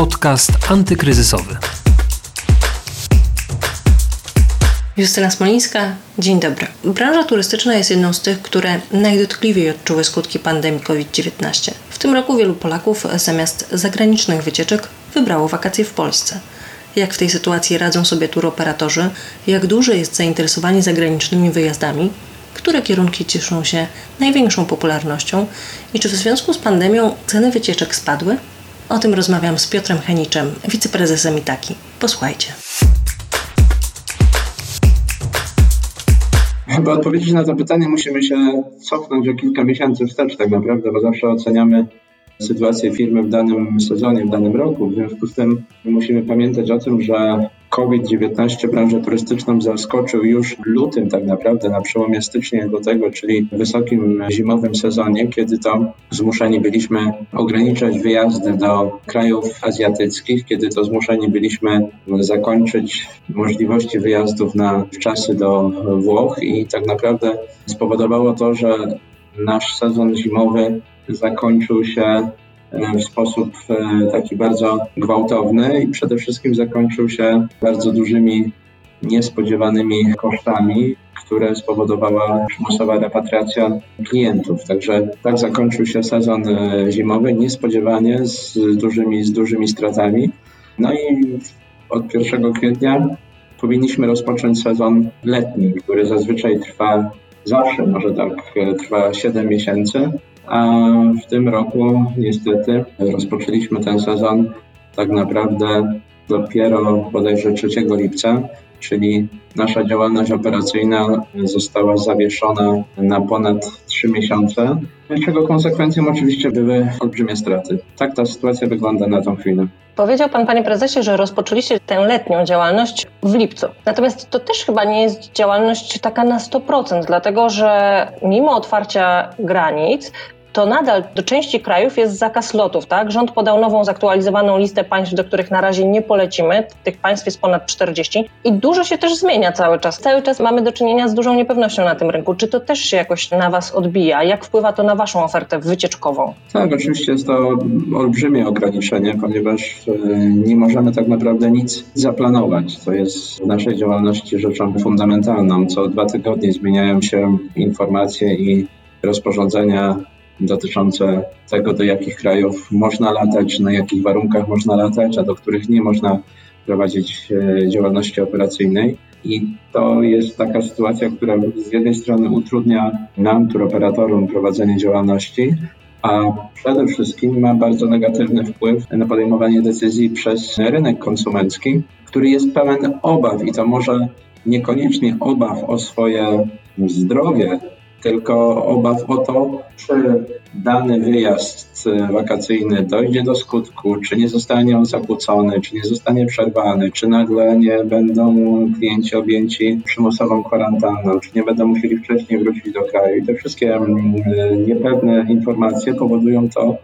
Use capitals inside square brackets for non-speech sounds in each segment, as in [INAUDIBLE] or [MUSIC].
Podcast antykryzysowy. Justyna Smolińska, dzień dobry. Branża turystyczna jest jedną z tych, które najdotkliwiej odczuły skutki pandemii COVID-19. W tym roku wielu Polaków zamiast zagranicznych wycieczek wybrało wakacje w Polsce. Jak w tej sytuacji radzą sobie turoperatorzy? Jak duże jest zainteresowanie zagranicznymi wyjazdami? Które kierunki cieszą się największą popularnością? I czy w związku z pandemią ceny wycieczek spadły? O tym rozmawiam z Piotrem Heniczem, wiceprezesem Itaki. Posłuchajcie. Aby odpowiedzieć na to pytanie, musimy się cofnąć o kilka miesięcy wstecz, tak naprawdę, bo zawsze oceniamy sytuację firmy w danym sezonie, w danym roku. W związku z tym musimy pamiętać o tym, że COVID-19 branżę turystyczną zaskoczył już lutym tak naprawdę, na przełomie stycznia do tego, czyli wysokim zimowym sezonie, kiedy to zmuszeni byliśmy ograniczać wyjazdy do krajów azjatyckich, kiedy to zmuszeni byliśmy zakończyć możliwości wyjazdów na czasy do Włoch i tak naprawdę spowodowało to, że nasz sezon zimowy zakończył się w sposób e, taki bardzo gwałtowny i przede wszystkim zakończył się bardzo dużymi, niespodziewanymi kosztami, które spowodowała przymusowa repatriacja klientów. Także tak zakończył się sezon e, zimowy niespodziewanie z dużymi, z dużymi stratami. No i od 1 kwietnia powinniśmy rozpocząć sezon letni, który zazwyczaj trwa zawsze, może tak trwa 7 miesięcy a w tym roku niestety rozpoczęliśmy ten sezon tak naprawdę dopiero bodajże 3 lipca, czyli nasza działalność operacyjna została zawieszona na ponad 3 miesiące, czego konsekwencją oczywiście były olbrzymie straty. Tak ta sytuacja wygląda na tą chwilę. Powiedział Pan, Panie Prezesie, że rozpoczęliście tę letnią działalność w lipcu. Natomiast to też chyba nie jest działalność taka na 100%, dlatego że mimo otwarcia granic, to nadal do części krajów jest zakaz lotów, tak? Rząd podał nową, zaktualizowaną listę państw, do których na razie nie polecimy. Tych państw jest ponad 40 i dużo się też zmienia cały czas. Cały czas mamy do czynienia z dużą niepewnością na tym rynku. Czy to też się jakoś na Was odbija? Jak wpływa to na Waszą ofertę wycieczkową? Tak, oczywiście jest to olbrzymie ograniczenie, ponieważ e, nie możemy tak naprawdę nic zaplanować, co jest w naszej działalności rzeczą fundamentalną. Co dwa tygodnie zmieniają się informacje i rozporządzenia dotyczące tego, do jakich krajów można latać, na jakich warunkach można latać, a do których nie można prowadzić e, działalności operacyjnej. I to jest taka sytuacja, która z jednej strony utrudnia nam, turoperatorom, prowadzenie działalności, a przede wszystkim ma bardzo negatywny wpływ na podejmowanie decyzji przez rynek konsumencki, który jest pełen obaw i to może niekoniecznie obaw o swoje zdrowie, tylko obaw o to, czy dany wyjazd wakacyjny dojdzie do skutku, czy nie zostanie on zakłócony, czy nie zostanie przerwany, czy nagle nie będą klienci objęci przymusową kwarantanną, czy nie będą musieli wcześniej wrócić do kraju. I te wszystkie mm, niepewne informacje powodują to,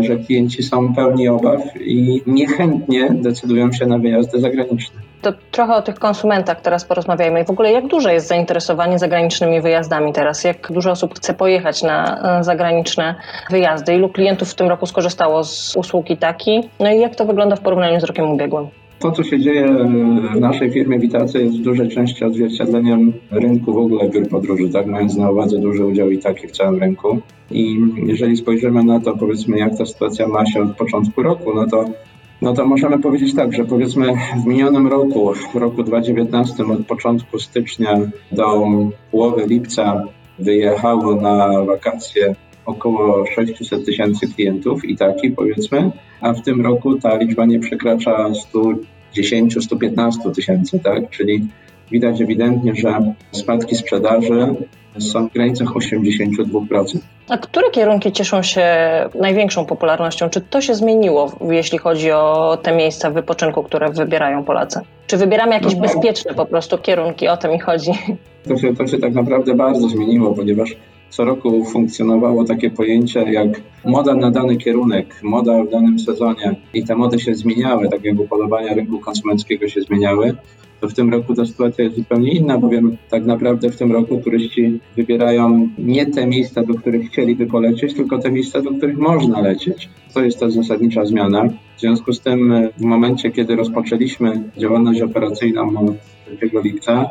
że klienci są pełni obaw i niechętnie decydują się na wyjazdy zagraniczne. To trochę o tych konsumentach teraz porozmawiajmy. I w ogóle jak duże jest zainteresowanie zagranicznymi wyjazdami teraz? Jak dużo osób chce pojechać na e, zagraniczne wyjazdy? Ilu klientów w tym roku skorzystało z usługi taki? No i jak to wygląda w porównaniu z rokiem ubiegłym? To, co się dzieje w naszej firmie Witacy jest w dużej części odzwierciedleniem rynku w ogóle biur podróży, tak? mając na uwadze duży udział i taki w całym rynku. I jeżeli spojrzymy na to, powiedzmy, jak ta sytuacja ma się od początku roku, no to no to możemy powiedzieć tak, że powiedzmy w minionym roku, w roku 2019 od początku stycznia do połowy lipca wyjechało na wakacje około 600 tysięcy klientów i taki powiedzmy, a w tym roku ta liczba nie przekracza 110-115 tysięcy, tak? Czyli widać ewidentnie, że spadki sprzedaży są w granicach 82%. A które kierunki cieszą się największą popularnością? Czy to się zmieniło, jeśli chodzi o te miejsca wypoczynku, które wybierają Polacy? Czy wybieramy jakieś no tak. bezpieczne po prostu kierunki? O to mi chodzi. To się, to się tak naprawdę bardzo zmieniło, ponieważ co roku funkcjonowało takie pojęcie jak moda na dany kierunek, moda w danym sezonie i te mody się zmieniały, tak jak upodobania rynku konsumenckiego się zmieniały to w tym roku ta sytuacja jest zupełnie inna, bowiem tak naprawdę w tym roku turyści wybierają nie te miejsca, do których chcieliby polecieć, tylko te miejsca, do których można lecieć. To jest ta zasadnicza zmiana. W związku z tym w momencie, kiedy rozpoczęliśmy działalność operacyjną 3 lipca,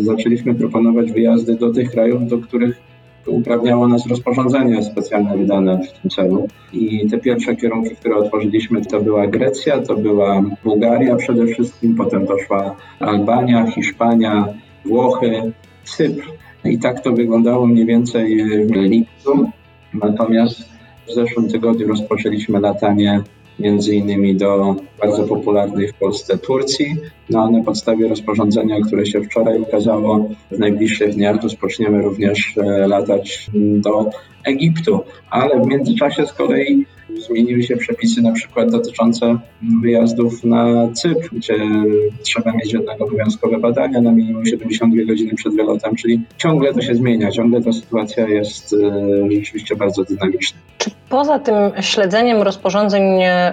zaczęliśmy proponować wyjazdy do tych krajów, do których uprawniało nas rozporządzenie specjalne wydane w tym celu. I te pierwsze kierunki, które otworzyliśmy, to była Grecja, to była Bułgaria przede wszystkim, potem doszła Albania, Hiszpania, Włochy, Cypr. I tak to wyglądało mniej więcej w lipcu. Natomiast w zeszłym tygodniu rozpoczęliśmy latanie między innymi do bardzo popularnej w Polsce Turcji. No a na podstawie rozporządzenia, które się wczoraj ukazało, w najbliższych dniach rozpoczniemy również e, latać do Egiptu. Ale w międzyczasie z kolei zmieniły się przepisy na przykład dotyczące wyjazdów na Cypr, gdzie trzeba mieć jednak obowiązkowe badania na minimum 72 godziny przed wylotem, czyli ciągle to się zmienia, ciągle ta sytuacja jest e, rzeczywiście bardzo dynamiczna. Czy poza tym śledzeniem rozporządzeń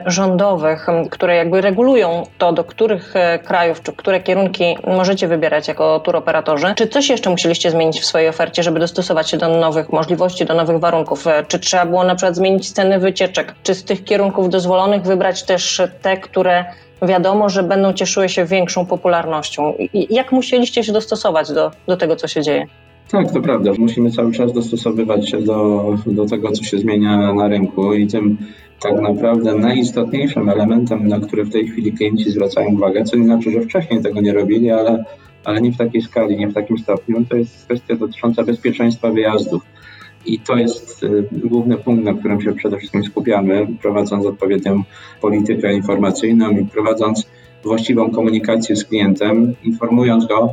rządowych, które jakby regulują to, do których e, krajów czy które kierunki możecie wybierać jako turoperatorzy, czy coś jeszcze musieliście zmienić w swojej ofercie, żeby dostosować się do nowych możliwości, do nowych warunków? E, czy trzeba było na przykład zmienić ceny wycieczek? Czy z tych kierunków dozwolonych wybrać też te, które wiadomo, że będą cieszyły się większą popularnością? Jak musieliście się dostosować do, do tego, co się dzieje? Tak, to prawda. Musimy cały czas dostosowywać się do, do tego, co się zmienia na rynku i tym tak naprawdę najistotniejszym elementem, na który w tej chwili klienci zwracają uwagę, co nie znaczy, że wcześniej tego nie robili, ale, ale nie w takiej skali, nie w takim stopniu, to jest kwestia dotycząca bezpieczeństwa wyjazdów. I to jest y, główny punkt, na którym się przede wszystkim skupiamy, prowadząc odpowiednią politykę informacyjną i prowadząc właściwą komunikację z klientem, informując go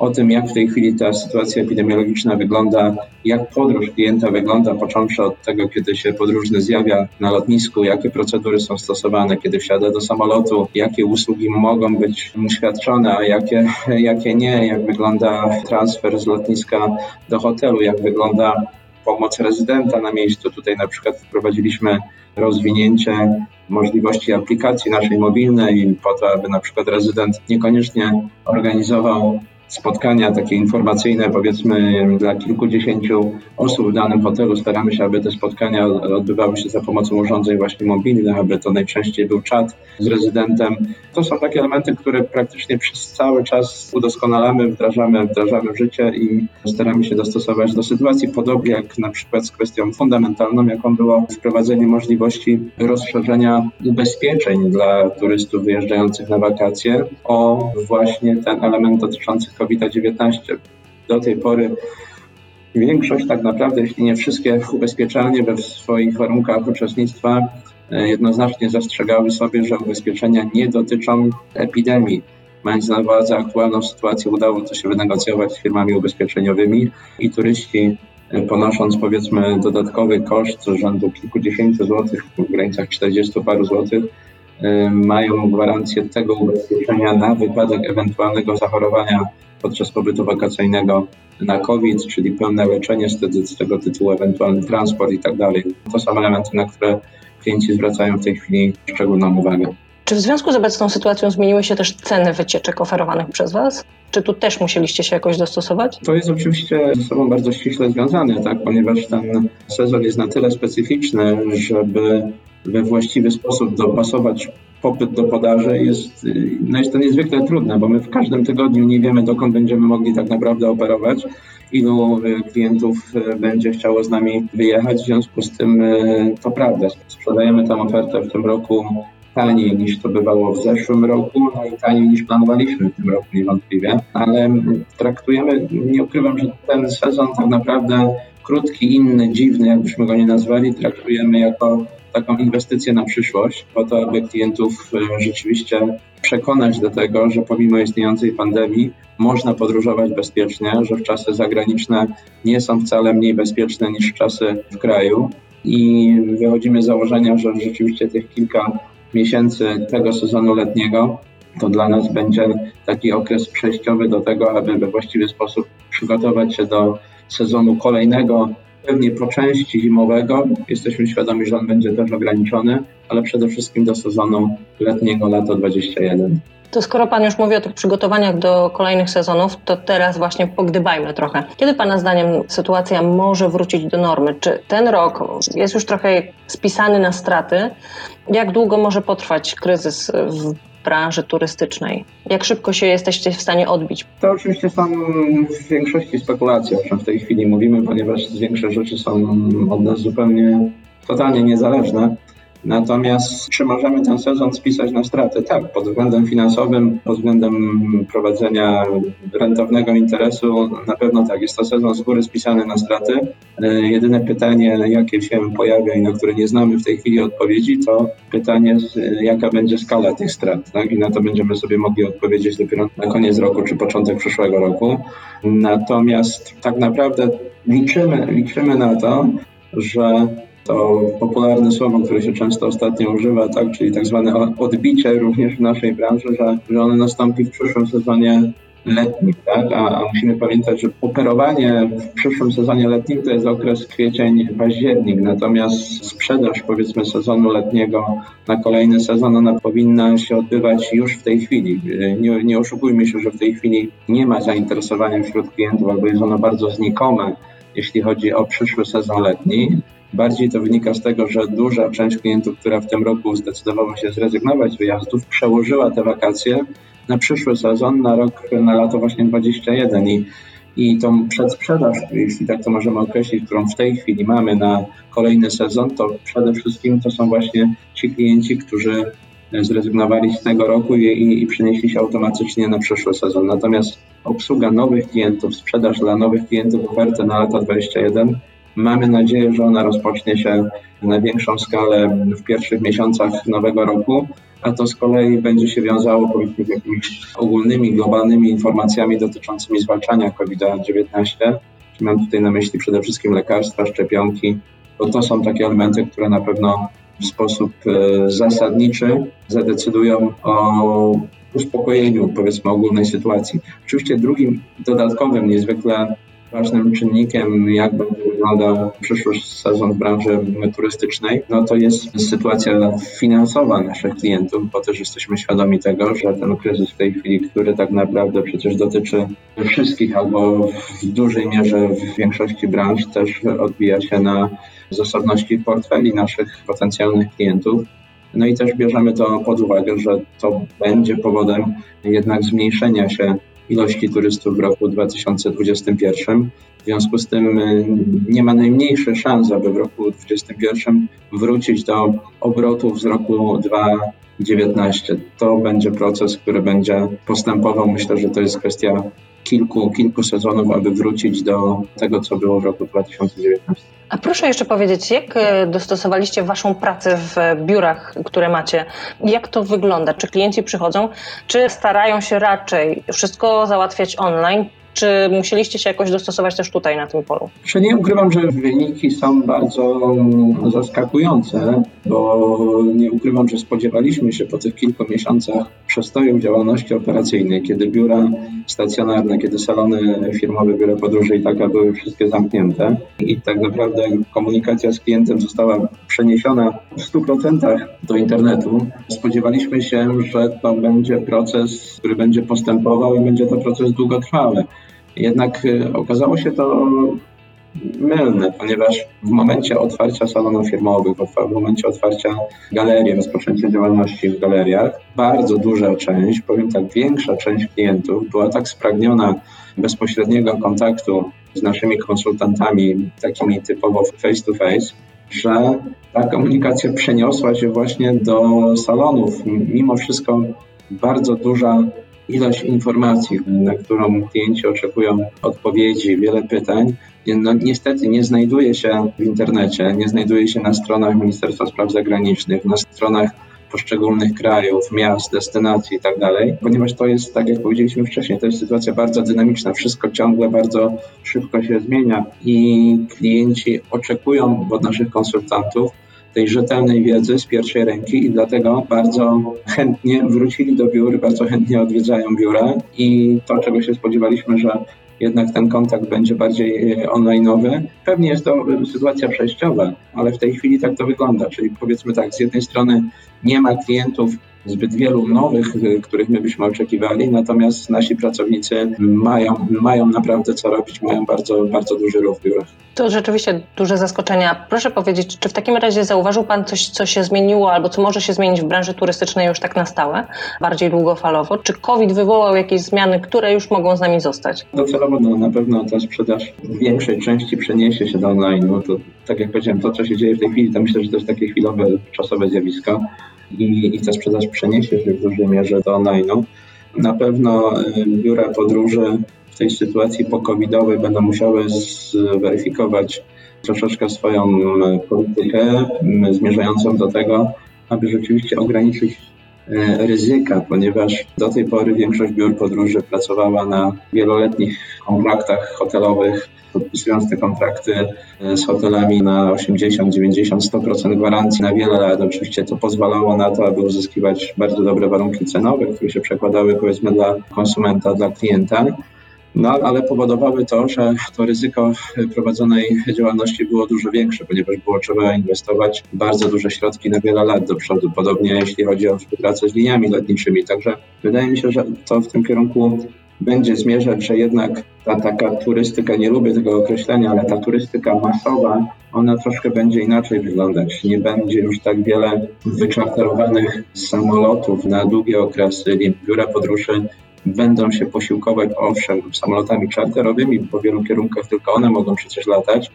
o tym, jak w tej chwili ta sytuacja epidemiologiczna wygląda, jak podróż klienta wygląda, począwszy od tego, kiedy się podróżny zjawia na lotnisku, jakie procedury są stosowane, kiedy wsiada do samolotu, jakie usługi mogą być świadczone, a jakie, [LAUGHS] jakie nie, jak wygląda transfer z lotniska do hotelu, jak wygląda pomoc rezydenta na miejscu. Tutaj na przykład wprowadziliśmy rozwinięcie możliwości aplikacji naszej mobilnej po to, aby na przykład rezydent niekoniecznie organizował spotkania takie informacyjne, powiedzmy dla kilkudziesięciu osób w danym hotelu. Staramy się, aby te spotkania odbywały się za pomocą urządzeń właśnie mobilnych, aby to najczęściej był czat z rezydentem. To są takie elementy, które praktycznie przez cały czas udoskonalamy, wdrażamy, wdrażamy w życie i staramy się dostosować do sytuacji, podobnie jak na przykład z kwestią fundamentalną, jaką było wprowadzenie możliwości rozszerzenia ubezpieczeń dla turystów wyjeżdżających na wakacje o właśnie ten element dotyczący COVID-19. Do tej pory większość, tak naprawdę, jeśli nie wszystkie ubezpieczalnie we swoich warunkach uczestnictwa e, jednoznacznie zastrzegały sobie, że ubezpieczenia nie dotyczą epidemii. Mając na uwadze aktualną sytuację, udało to się wynegocjować z firmami ubezpieczeniowymi i turyści e, ponosząc powiedzmy dodatkowy koszt rzędu kilkudziesięciu złotych w granicach 40 paru złotych, mają gwarancję tego ubezpieczenia na wypadek ewentualnego zachorowania podczas pobytu wakacyjnego na COVID, czyli pełne leczenie z, z tego tytułu, ewentualny transport i tak dalej. To są elementy, na które klienci zwracają w tej chwili szczególną uwagę. Czy w związku z obecną sytuacją zmieniły się też ceny wycieczek oferowanych przez Was? Czy tu też musieliście się jakoś dostosować? To jest oczywiście ze sobą bardzo ściśle związane, tak? ponieważ ten sezon jest na tyle specyficzny, żeby we właściwy sposób dopasować popyt do podaży jest, no jest to niezwykle trudne, bo my w każdym tygodniu nie wiemy, dokąd będziemy mogli tak naprawdę operować, ilu e, klientów e, będzie chciało z nami wyjechać. W związku z tym to prawda, sprzedajemy tę ofertę w tym roku taniej niż to bywało w zeszłym roku, no i taniej niż planowaliśmy w tym roku niewątpliwie, ale traktujemy, nie ukrywam, że ten sezon tak naprawdę krótki, inny, dziwny, jakbyśmy go nie nazwali, traktujemy jako taką inwestycję na przyszłość, po to, aby klientów e, rzeczywiście przekonać do tego, że pomimo istniejącej pandemii można podróżować bezpiecznie, że w czasy zagraniczne nie są wcale mniej bezpieczne niż czasy w kraju. I wychodzimy z założenia, że rzeczywiście tych kilka miesięcy tego sezonu letniego to dla nas będzie taki okres przejściowy do tego, aby we właściwy sposób przygotować się do sezonu kolejnego pewnie po części zimowego. Jesteśmy świadomi, że on będzie też ograniczony, ale przede wszystkim do sezonu letniego lato 21. To skoro Pan już mówi o tych przygotowaniach do kolejnych sezonów, to teraz właśnie pogdybajmy trochę. Kiedy Pana zdaniem sytuacja może wrócić do normy? Czy ten rok jest już trochę spisany na straty? Jak długo może potrwać kryzys w branży turystycznej? Jak szybko się jesteście w stanie odbić? To oczywiście są w większości spekulacje, o czym w tej chwili mówimy, ponieważ większe rzeczy są od nas zupełnie totalnie niezależne. Natomiast czy możemy ten sezon spisać na straty? Tak, pod względem finansowym, pod względem prowadzenia rentownego interesu na pewno tak. Jest to sezon z góry spisany na straty. E, jedyne pytanie, jakie się pojawia i na które nie znamy w tej chwili odpowiedzi, to pytanie, jaka będzie skala tych strat. Tak? I na to będziemy sobie mogli odpowiedzieć dopiero na koniec roku czy początek przyszłego roku. Natomiast tak naprawdę liczymy, liczymy na to, że to popularne słowo, które się często ostatnio używa, tak, czyli tak zwane odbicie również w naszej branży, że, że ono nastąpi w przyszłym sezonie letnim, tak? A, a, musimy pamiętać, że operowanie w przyszłym sezonie letnim to jest okres kwiecień, październik, natomiast sprzedaż powiedzmy sezonu letniego na kolejny sezon ona powinna się odbywać już w tej chwili. Nie, nie oszukujmy się, że w tej chwili nie ma zainteresowania wśród klientów albo jest ono bardzo znikome, jeśli chodzi o przyszły sezon letni. Bardziej to wynika z tego, że duża część klientów, która w tym roku zdecydowała się zrezygnować z wyjazdów, przełożyła te wakacje na przyszły sezon, na rok, na lato właśnie 21 i i tą przedsprzedaż, jeśli tak to możemy określić, którą w tej chwili mamy na kolejny sezon, to przede wszystkim to są właśnie ci klienci, którzy zrezygnowali z tego roku i, i, i przenieśli się automatycznie na przyszły sezon. Natomiast obsługa nowych klientów, sprzedaż dla nowych klientów oferty na lata 21 Mamy nadzieję, że ona rozpocznie się na większą skalę w pierwszych miesiącach nowego roku, a to z kolei będzie się wiązało powiedzmy z jakimiś ogólnymi, globalnymi informacjami dotyczącymi zwalczania COVID-19. Mam tutaj na myśli przede wszystkim lekarstwa, szczepionki, bo to są takie elementy, które na pewno w sposób e, zasadniczy zadecydują o uspokojeniu, powiedzmy, ogólnej sytuacji. Oczywiście drugim dodatkowym, niezwykle ważnym czynnikiem, jak będzie wyglądał przyszły sezon w branży turystycznej, no to jest sytuacja finansowa naszych klientów, bo też jesteśmy świadomi tego, że ten kryzys w tej chwili, który tak naprawdę przecież dotyczy wszystkich albo w dużej mierze w większości branż też odbija się na zasobności portfeli naszych potencjalnych klientów. No i też bierzemy to pod uwagę, że to będzie powodem jednak zmniejszenia się ilości turystów w roku 2021. W związku z tym y, nie ma najmniejszych szans, aby w roku 2021 wrócić do obrotów z roku 2019. To będzie proces, który będzie postępował. Myślę, że to jest kwestia kilku, kilku sezonów, aby wrócić do tego, co było w roku 2019. A proszę jeszcze powiedzieć, jak e, dostosowaliście Waszą pracę w biurach, które macie? Jak to wygląda? Czy klienci przychodzą, czy starają się raczej wszystko załatwiać online, czy musieliście się jakoś dostosować też tutaj na tym polu? Czy nie ukrywam, że wyniki są bardzo zaskakujące, bo nie ukrywam, że spodziewaliśmy się po tych kilku miesiącach przestoju działalności operacyjnej, kiedy biura stacjonarne, kiedy salony firmowe, biura podróży i taka były wszystkie zamknięte i tak naprawdę komunikacja z klientem została przeniesiona w 100% do internetu. Spodziewaliśmy się, że to będzie proces, który będzie postępował i będzie to proces długotrwały. Jednak y, okazało się to mylne, ponieważ w momencie otwarcia salonów firmowych, w momencie otwarcia galerii, rozpoczęcia działalności w galeriach, bardzo duża część, powiem tak, większa część klientów była tak spragniona bezpośredniego kontaktu z naszymi konsultantami, takimi typowo face to face, że ta komunikacja przeniosła się właśnie do salonów. Mimo wszystko bardzo duża ilość informacji, na którą klienci oczekują odpowiedzi, wiele pytań, no, niestety nie znajduje się w internecie, nie znajduje się na stronach Ministerstwa Spraw Zagranicznych, na stronach poszczególnych krajów, miast, destynacji i tak dalej, ponieważ to jest, tak jak powiedzieliśmy wcześniej, to jest sytuacja bardzo dynamiczna, wszystko ciągle bardzo szybko się zmienia i klienci oczekują od naszych konsultantów tej rzetelnej wiedzy z pierwszej ręki i dlatego bardzo chętnie wrócili do biur, bardzo chętnie odwiedzają biura i to, czego się spodziewaliśmy, że jednak ten kontakt będzie bardziej e, online'owy. Pewnie jest to e, sytuacja przejściowa, ale w tej chwili tak to wygląda. Czyli powiedzmy tak, z jednej strony nie ma klientów zbyt wielu nowych, e, których my byśmy oczekiwali, natomiast nasi pracownicy mają, mają naprawdę co robić, mają bardzo, bardzo duży ruch w biurach. To rzeczywiście duże zaskoczenia. Proszę powiedzieć, czy w takim razie zauważył Pan coś, co się zmieniło albo co może się zmienić w branży turystycznej już tak na stałe, bardziej długofalowo? Czy COVID wywołał jakieś zmiany, które już mogą z nami zostać? Docelowo no, na pewno ta sprzedaż w większej części przeniesie się do online. No to, tak jak powiedziałem, to co się dzieje w tej chwili, to myślę, że to jest takie chwilowe, czasowe zjawisko i, i ta sprzedaż przeniesie się w dużej mierze do online. Na pewno biura podróży w tej sytuacji pokowidowej będą musiały zweryfikować troszeczkę swoją y, politykę zmierzającą do tego, aby rzeczywiście ograniczyć ryzyka, ponieważ do tej pory większość biur podróży pracowała na wieloletnich kontraktach hotelowych, podpisując te kontrakty z hotelami na 80, 90, 100% gwarancji na wiele lat. Oczywiście to pozwalało na to, aby uzyskiwać bardzo dobre warunki cenowe, które się przekładały powiedzmy dla konsumenta, dla klienta. No, ale powodowały to, że to ryzyko prowadzonej działalności było dużo większe, ponieważ było trzeba inwestować bardzo duże środki na wiele lat do przodu. Podobnie jeśli chodzi o współpracę z liniami lotniczymi. Także wydaje mi się, że to w tym kierunku będzie zmierzać, że jednak ta taka turystyka, nie lubię tego określenia, ale ta turystyka masowa, ona troszkę będzie inaczej wyglądać. Nie będzie już tak wiele wyczarterowanych samolotów na długie okresy. Biura podróży będą się posiłkować, owszem, samolotami czarterowymi, bo w wielu kierunkach tylko one mogą przecież latać,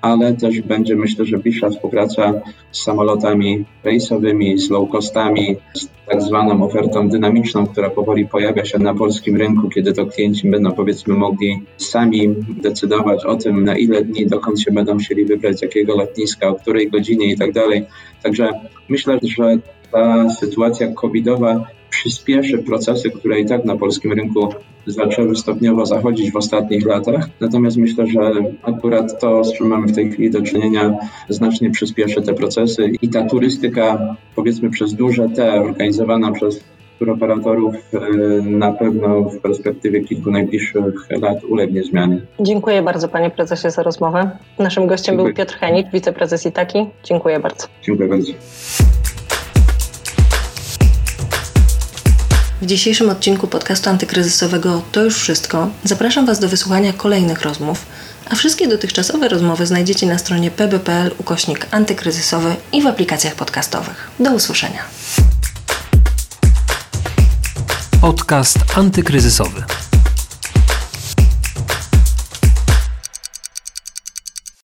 ale też będzie myślę, że bliższa współpraca z samolotami rejsowymi, z low costami, z tak zwaną ofertą dynamiczną, która powoli pojawia się na polskim rynku, kiedy to klienci będą powiedzmy mogli sami decydować o tym, na ile dni, dokąd się będą chcieli wybrać, z jakiego lotniska, o której godzinie i tak dalej. Także myślę, że ta sytuacja covidowa przyspieszy procesy, które i tak na polskim rynku zaczęły stopniowo zachodzić w ostatnich latach. Natomiast myślę, że akurat to, z czym mamy w tej chwili do czynienia, znacznie przyspieszy te procesy i ta turystyka, powiedzmy przez duże T, organizowana przez operatorów y, na pewno w perspektywie kilku najbliższych lat ulegnie zmianie. Dziękuję bardzo panie prezesie za rozmowę. Naszym gościem Dziękuję. był Piotr Henik, wiceprezes Itaki. Dziękuję bardzo. Dziękuję bardzo. W dzisiejszym odcinku podcastu antykryzysowego To już wszystko. Zapraszam Was do wysłuchania kolejnych rozmów, a wszystkie dotychczasowe rozmowy znajdziecie na stronie pb.pl ukośnik antykryzysowy i w aplikacjach podcastowych. Do usłyszenia. Podcast antykryzysowy.